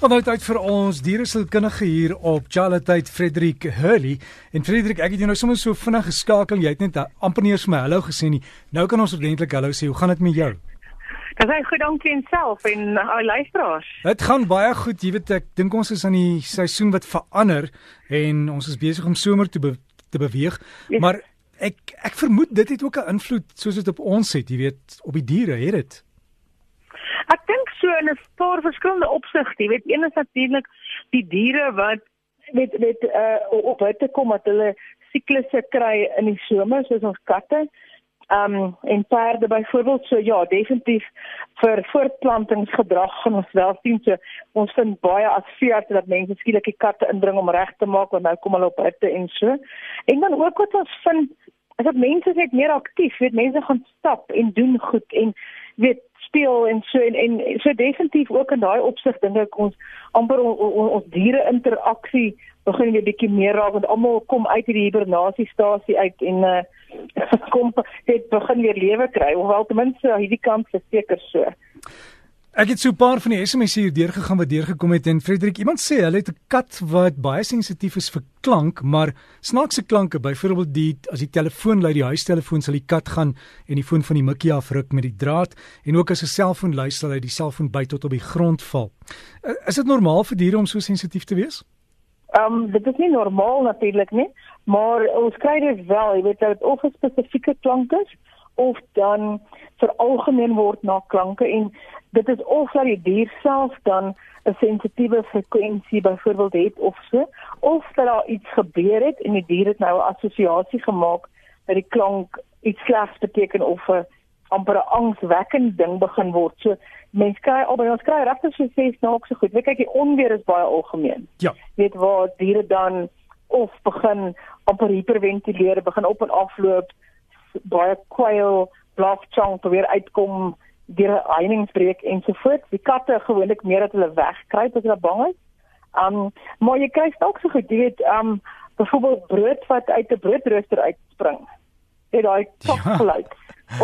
Vanouit uit vir ons dieresilkundige hier op Charlotte Frederik Hurley. En Frederik, ek het jou nou sommer so vinnig geskakel. Jy het net amper nie eens vir my hallo gesê nie. Nou kan ons ordentlik hallo sê. Hoe gaan dit met jou? Dit gaan goed dankie en self en al luisteraars. Dit gaan baie goed. Jy weet ek dink ons is aan die seisoen wat verander en ons is besig om somer te be te beweeg. Yes. Maar ek ek vermoed dit het ook 'n invloed soos dit op ons het, jy weet, op die diere, het dit? Ek dink so in 'n paar verskillende opsigte. Jy weet, een is natuurlik die diere wat met met uh op hitte kom dat hulle siklusse kry in die somer soos ons katte. Um en perde byvoorbeeld so ja, definitief vir voortplantingsgedrag gaan ons wel sien so ons vind baie advies dat mense skielik die katte indring om reg te maak want nou kom hulle op hitte en so. En dan ook wat ons vind is dat mense net meer aktief, weet mense gaan stap en doen goed en weet speel en so en, en so definitief ook in daai opsig dink ek ons amper ons, ons, ons diere interaksie begin weer bietjie meer raak want almal kom uit hierdie hibernasiestasie uit en uh, kom het begin weer lewe kry hoewel ten minste hierdie kant verseker so. Ek het so 'n paar van die SMS hier deurgegaan wat deurgekom het en Frederik, iemand sê hulle het 'n kat wat baie sensitief is vir klank, maar snaakse klanke, byvoorbeeld die as die telefoon lui, die huistelefoon sal die kat gaan en die foon van die mikkie afruk met die draad en ook as 'n selfoon lui sal hy die selfoon by tot op die grond val. Is dit normaal vir diere om so sensitief te wees? Ehm um, dit is nie normaal natuurlik nie, maar ons kry dit wel, jy weet dat of 'n spesifieke klank is of dan veralgemeen word na klanke en dit is of dat die dier self dan 'n sensitiewe frekwensie byvoorbeeld het of so of dat daar iets gebeur het en die dier het nou 'n assosiasie gemaak dat die klank iets slegs beteken of 'n amper 'n angswekkende ding begin word. So mense kry albei ons kry regtig so sê snaaks so goed. Weet kyk die onweer is baie algemeen. Ja. Weet waar diere dan of begin amper hiperventileer, begin op en afloop, baie kwyl, blaf chong probeer uitkom deur heiningsbreek ensovoorts. Die katte gewoonlik meer dat hulle wegkruip as hulle bang is. Um maar jy kry ook so goed, jy weet, um byvoorbeeld brood wat uit 'n broodrooster uitspring. Dit daai. Ja.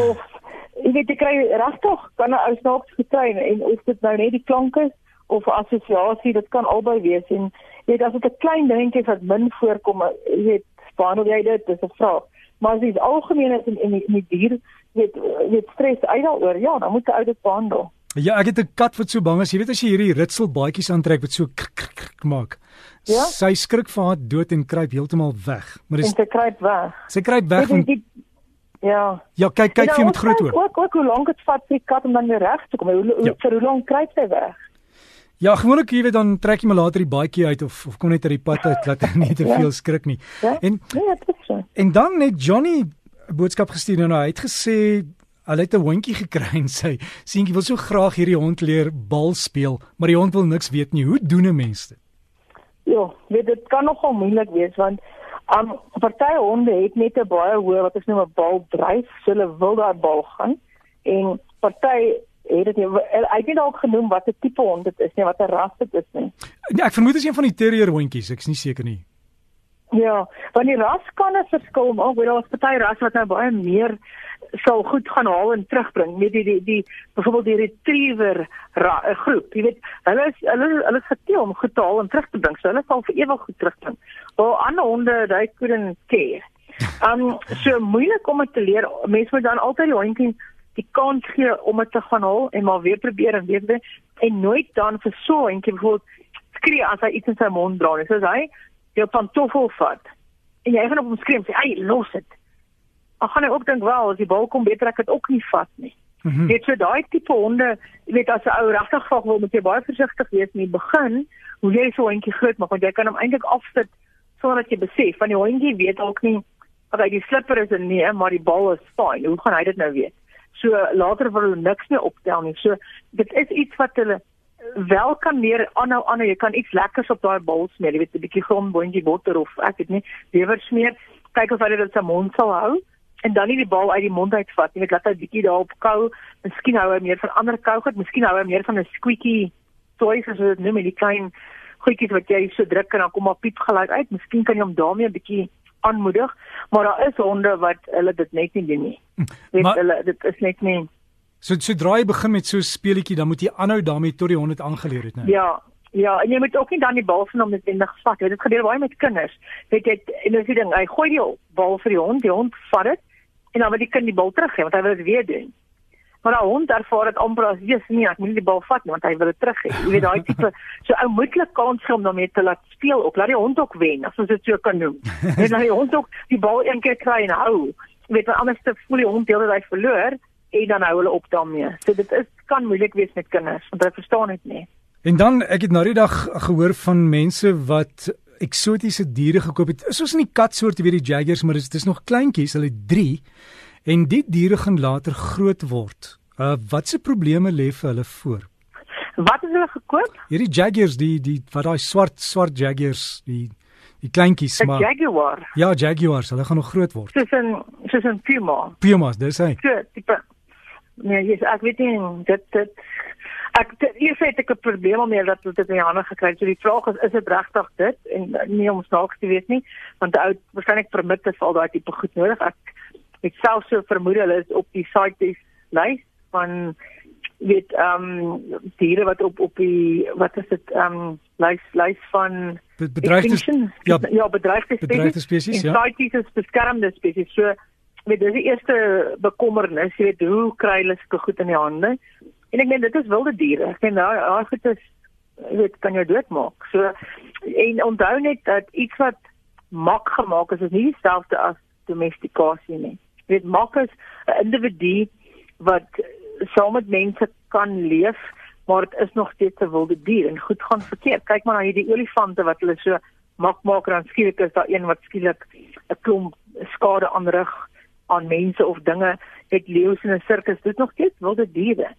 Of jy weet jy kry regtig kan 'n ou snaaks getrein en of dit nou net die klank is of assosiasie, dit kan albei wees en jy weet as dit 'n klein dingetjie wat min voorkom, jy weet, behandel jy dit, dis 'n vraag. Maar as dit algemeen is in in die, die dier weet weet stres uit daaroor. Ja, dan moet jy uit dit behandel. Ja, ek het 'n kat wat so bang is. Jy weet as jy hierdie ritsel baadjies aantrek wat so krik, krik, krik maak. Ja? Sy skrik vir haar dood en kruip heeltemal weg. Maar dis sy kruip weg. Sy kruip weg van Ja. Ja, kyk kyk jy met groot oor. Ook ook hoe lank dit vat vir die kat om dan weer reg te kom. Hoe ja. vir hoe lank kruip sy weg? Ja, gewoonlik jy weet dan trek jy maar later die baadjie uit of of kom net uit die pad uit dat hy nie te ja. veel skrik nie. Ja? En so. En dan net Johnny 'n boodskap gestuur nou hy het gesê hulle het 'n hondjie gekry en sy seentjie wil so graag hierdie hond leer bal speel, maar die hond wil niks weet nie. Hoe doen 'n mens dit? Ja, weet dit kan nogal moeilik wees want um party honde het net 'n baie hoë wat ons noem 'n bal dryf, so hulle wil daai bal gaan en party het dit ek het ook genoem wat 'n tipe hond dit is, nie wat 'n ras dit is nie. Ja, ek vermoed dit is een van die terrier hondjies, ek's nie seker nie. Ja, want die ras kan 'n verskil maak. Weet daar's party ras wat nou baie meer sal goed gaan haal en terugbring. Met die die die byvoorbeeld die retriever ra, groep. Jy weet, hulle is hulle hulle is geteel om goed te haal en terug te bring. So hulle sal vir ewig goed terugbring. Waar ander honde, hy couldn't care. Um so moeilik om te leer. Mense moet dan altyd die hondjie die kans gee om dit te gaan haal en maar weer probeer en weer weer en nooit dan vir so 'n hondjie bijvoorbeeld skree as hy iets in sy mond dra. So as hy jou pantoffel vat en jy gaan op hom skree en sê, "Ag, los dit." Dan gaan hy ook dink, "Wel, as die bal kom, beter ek dit ook nie vat nie." Mm -hmm. Dit so daai tipe honde, jy weet as 'n ou regtig vag wil, moet jy baie versigtig wees in die begin hoe jy so 'n hondjie groot maak want jy kan hom eintlik afsit sonder dat jy besef van die hondjie weet ook nie of hy die slipper is en nee, maar die bal is fyn. Hoe gaan hy dit nou weet? So later wil hulle niks meer optel nie. So dit is iets wat hulle wel kan meer aanhou aanhou jy kan iets lekkers op daai bol smeer. Jy weet 'n bietjie grondboontjie botter of ek weet nie lewer smeer. Kyk of hy dit sy mond sal hou en dan nie die bal uit die mond uitvat jy weet laat hy bietjie daarop kou. Miskien hou hy meer van ander kou goed. Miskien hou hy meer van 'n squeaky toy soos dit noem die klein goedjies wat jy so druk en dan kom maar piep geluid uit. Miskien kan jy hom daarmee 'n bietjie aanmoedig maar daar is honde wat hulle dit net nie doen nie weet maar, hulle dit is net nie So sodra jy begin met so 'n speletjie, dan moet jy aanhou daarmee tot die hond dit aangeleer het, né? Ja. Ja, en jy moet ook nie dan die bal van hom noodwendig vat. Dit gebeur baie met kinders. Weet jy, en dis die ding, hy gooi die bal vir die hond, die hond vat dit en dan wil die kind die bal teruggee want hy wil dit weer doen. Maar daai hond ervaar dit amper as jy's nie, ek moet nie die bal vat nie want hy wil dit terug hê. Jy weet daai tipe so ou moedelik kans gee om daarmee te laat speel. Ook laat die hond ook wen, as ons dit so kan noem. en dan die hond ook die bal een keer kry en hou. Weet, anders te voel die hond deeltyd hy verloor en dan hou hulle op daarmee. So dit is kan moeilik wees met kinders want hulle verstaan dit nie. En dan ek het nou die dag gehoor van mense wat eksotiese diere gekoop het. Is ons in die katsoort weer die jaggers, maar dit is nog kleintjies, hulle 3 en die diere gaan later groot word. Uh watse probleme lê vir hulle voor? Wat het hulle gekoop? Hierdie jaggers, die die wat daai swart swart jaggers, die die kleintjies maar. Jaguar. Ja, jaguars, hulle gaan nog groot word. Soos 'n soos 'n puma. Pumas, dis hy. So, tipe Nee, yes, ek weet nie dit dit ek eers het ek 'n probleem om meer dat dit in die hande gekry het. So die vraag is is dit regtig dit en nie om snaaks te weet nie, want ou waarskynlik permitte vir al daai tipe goed nodig. Ek ek self so vermoed hulle is op die site lys van weet ehm um, diere wat op op die wat is dit ehm um, lys lys van bedreigde ja ja bedreigde spesies, bedreigde spesies ja site is beskermde spesies so met dis die eerste bekommernis jy weet hoe kry hulle sulke goed in die hande En ek meen dit is wilde diere. Ek meen daai daai goed is weet kan jou doodmaak. So en onthou net dat iets wat mak gemaak is is nie dieselfde as domestikasie nie. Jy weet mak is 'n individu wat saam met mense kan leef, maar dit is nog steeds 'n wilde dier en goed gaan verkeerd. Kyk maar na hierdie olifante wat hulle so mak maak en skielik is daar een wat skielik 'n klomp skade aanrig aan mense of dinge. Dit leeu's in 'n sirkus, dit nog steeds wilde diere.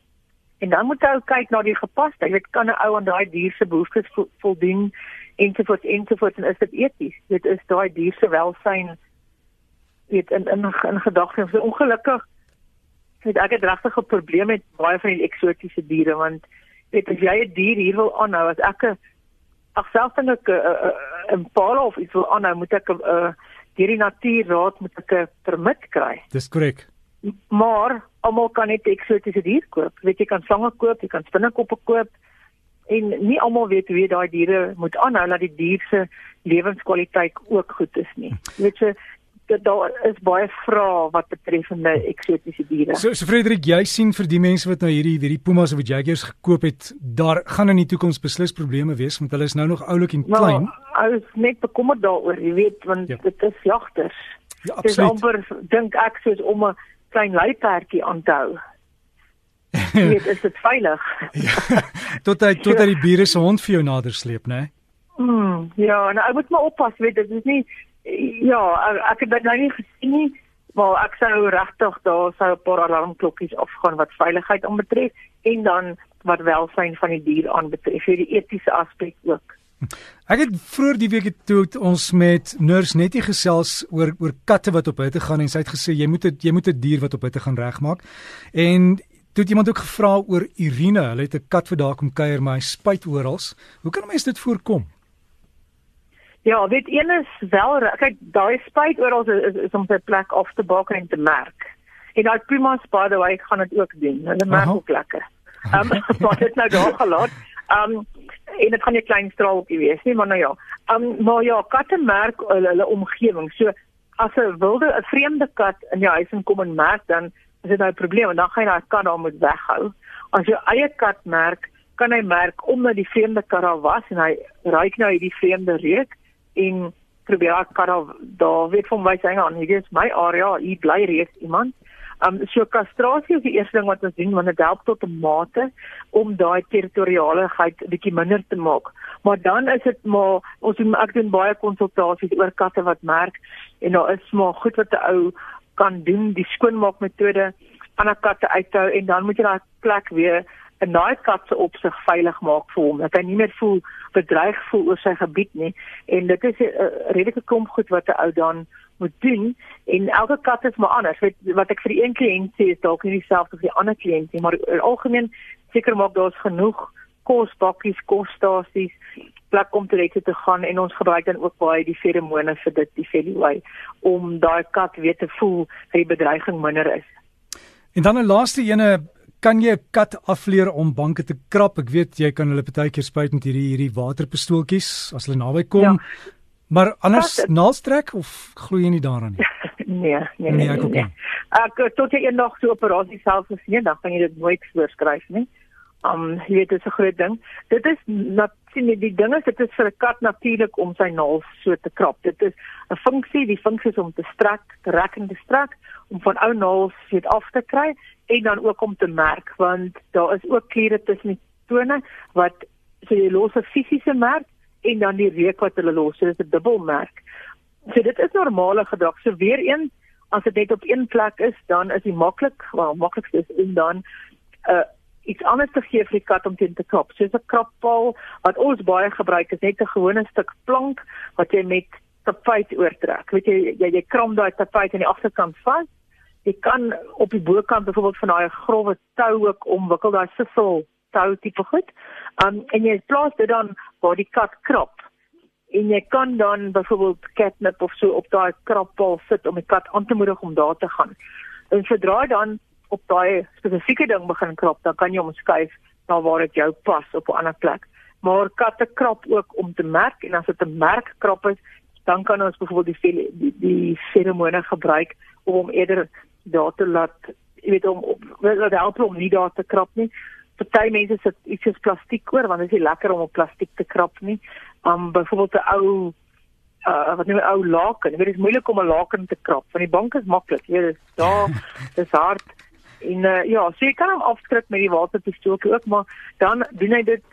En dan moet ou kyk na die gepasheid. Dit kan 'n ou aan daai dier se behoeftes vo voldoen ensovoorts ensovoorts en is dit eties? Dit is daai dier se welsyn weet in in in gedagte. Ongelukkig het ek 'n regtige probleem met baie van die eksotiese diere want weet as jy 'n dier hier wil aanhou as ek 'n ag selfs net 'n 'n paal of iets wil aanhou, moet ek 'n deur die natuurraad moet ek 'n permit kry. Dis korrek. Maar almal kan net eksotiese dier koop. Weet jy kan slange koop, jy kan spinnekoppe koop en nie almal weet hoe daai diere moet aanhou dat die dier se lewenskwaliteit ook goed is nie. Weet jy dat daar is baie vrae wat betreffende eksotiese diere. So, so Frederik, jy sien vir die mense wat nou hierdie hierdie pumas of jaguars gekoop het, daar gaan in die toekoms beslis probleme wees want hulle is nou nog oulik en nou, klein. Nou, ek is net bekommerd daaroor, jy weet, want ja. dit is jagters. Ja, absoluut. Dis amper dink ek soos om 'n klein luipertjie aanhou. Dit is dit veilig. ja, tot hy tot hy die bure se hond vir jou nader sleep, né? Mm, ja, en ek moet maar oppas, weet dit is nie ja, ek, het dit nou nie gesien nie, maar ek sou regtig daar sou 'n paar alarmklokkies afgaan wat veiligheid aanbetref en dan wat welsyn van die dier aanbetref, vir die etiese aspek ook. Ek het vroeër die week toe ons met Nurse Nettie gesels oor oor katte wat op hitte gaan en sy het gesê jy moet het, jy moet 'n dier wat op hitte gaan regmaak. En toe het iemand ook gevra oor Irene. Hulle het 'n kat vir daar kom kuier maar hy spuit oral. Hoe kan 'n mens dit voorkom? Ja, weet een is wel kyk daai spuit oral is, is, is om sy plek af te bak en te merk. En daai Pumas by the way gaan dit ook doen. Hulle merk ook lekker. Ehm um, wat het nou daar gelaat? Ehm um, en dit gaan 'n klein straaltjie wees nie, maar nou ja. Um maar ja, katte merk hulle, hulle omgewing. So as 'n wilde 'n vreemde kat in jou huis inkom en merk dan is dit nou 'n probleem en dan gaan jy daai kat daar moet weghou. As jou eie kat merk, kan hy merk omdat die vreemde kat daar was en hy ruik nou hierdie vreemde reuk en probeer daai kat daar weet van my sê aan, hier is my area, hier bly reeds iemand. Um so kastrasie is die eerste ding wat ons doen want dit help tot 'n mate om daai territorialigheid bietjie minder te maak. Maar dan is dit maar ons doen ek doen baie konsultasies oor katte wat merk en daar is maar goed wat 'n ou kan doen, die skoonmaakmetode van 'n kat uithou en dan moet jy daai plek weer 'n kat se opsig veilig maak vir hom. Dat hy nie meer voel bedreig voel oor sy gebied nie en dit is 'n redelike klomp goed wat 'n ou dan moet doen en elke kat is maar anders. Weet wat ek vir die een kliënt sê is dalk nie dieselfde vir die ander kliënt nie, maar in algemeen seker maak daar's genoeg kosbakkies, kosstasies, plek om te reg te gaan en ons gebruik dan ook baie die feromone vir dit, die feliway om daai kat weer te voel dat die bedreiging minder is. En dan 'n laaste ene kan jy 'n kat afleer om banke te krap? Ek weet jy kan hulle partykeer spuit met hierdie hierdie waterpistooltjies as hulle naby kom. Ja. Maar anders naalstrek of glo jy nie daaraan nie? nee, nee, nee, nee, nee. Ek tot jy eendag so operasie self gesien, dan kan jy dit nooit voorskryf nie. Um jy weet dit is 'n groot ding. Dit is natuurlik die ding is dit is vir 'n kat natuurlik om sy naels so te krap. Dit is 'n funksie, die funksie is om te strek, te rek en te strek om van ou naels weet af te kry en dan ook om te merk want daar is ook kliere tussen die tone wat so jy los 'n fisiese merk en dan die reuk wat hulle los. So dit is 'n dubbelmerk. So dit is normale gedrag. So weer een as dit net op een plek is, dan is dit maklik, wel maklikste is om dan 'n uh, iets anders te gee vir die kat om teen te krap. Soos 'n krappaal wat ons baie gebruik is net 'n gewone stuk plank wat jy met tapuit oortrek. Weet jy jy, jy kram daai tapuit aan die agterkant vas. Jy kan op die bokant byvoorbeeld van daai grouwe tou ook omwikkel, daai sissel tou tipe goed. Um en jy plaas dit dan waar die kat krap. En jy kan dan byvoorbeeld catnip of so op daai krappaal sit om die kat aan te moedig om daar te gaan. En sodra dan op daai spesifieke ding begin krap, dan kan jy hom skuif na waar dit jou pas op 'n ander plek. Maar katte krap ook om te merk en as dit 'n merk krap is, dan kan ons byvoorbeeld die die, die feromone gebruik om hom eerder daar te laat, jy weet om wat help om nie daar te krap nie. Party mense sit iets soos plastiek oor want dit is nie lekker om op plastiek te krap nie. Um byvoorbeeld 'n ou uh wat nou 'n ou laken. Dit is moeilik om 'n laken te krap want die bank is maklik. Jy weet, daar dis hard. En uh, ja, so jy kan hom afskrik met die waterpistooltjie ook, maar dan doen hy dit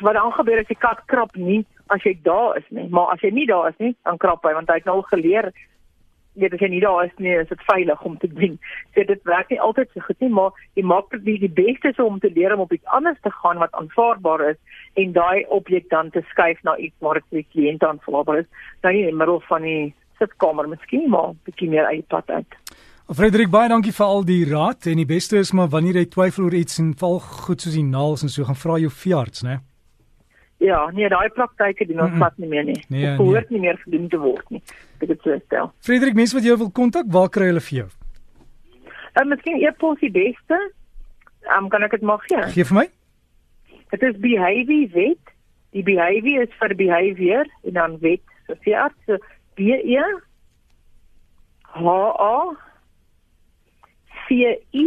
wat dan gebeur as die kat krap nie as jy daar is nie, maar as jy nie daar is nie, dan krap hy want hy het nou geleer weet as jy nie daar is nie, is dit veilig om te doen. So dit werk nie altyd so goed nie, maar jy maak dit die, die beste is om te leer om op iets anders te gaan wat aanvaarbaar is en daai objek dan te skuif na iets waar dit vir die kliënt aanvaarbaar is. Nou in die middel van die sitkamer miskien maar bietjie meer uit pad uit. Frederik baie dankie vir al die raad en die beste is maar wanneer jy twyfel oor iets en val goed soos die naels en so gaan vra jou veearts, né? Ja, nee, daai praktyke doen ons pad nie meer nie. Nee, dit hoort nee. nie meer gedoen te word nie. Dit is so stel. Frederik, mense wat jou wil kontak, waar kry hulle vir jou? Ehm uh, miskien e-pos die beste. Ehm um, kan ek dit mag gee? Gee vir my. Dit is behavior wet. Die behavior is vir behavior en dan wet vir veearts. B E H A C I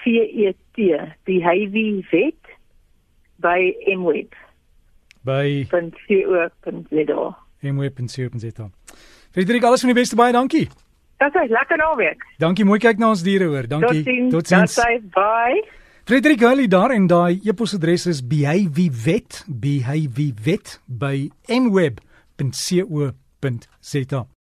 C E T die Heavy Vet by Mweb by .co.za Mweb.co.za Frederik alles van die beste baie dankie. Dit is lekker naweek. Dankie mooi kyk na ons diere hoor. Dankie. Tot sins bye. Frederik Hully daar en daai e-posadres is behavivet behavivet by mweb.co.za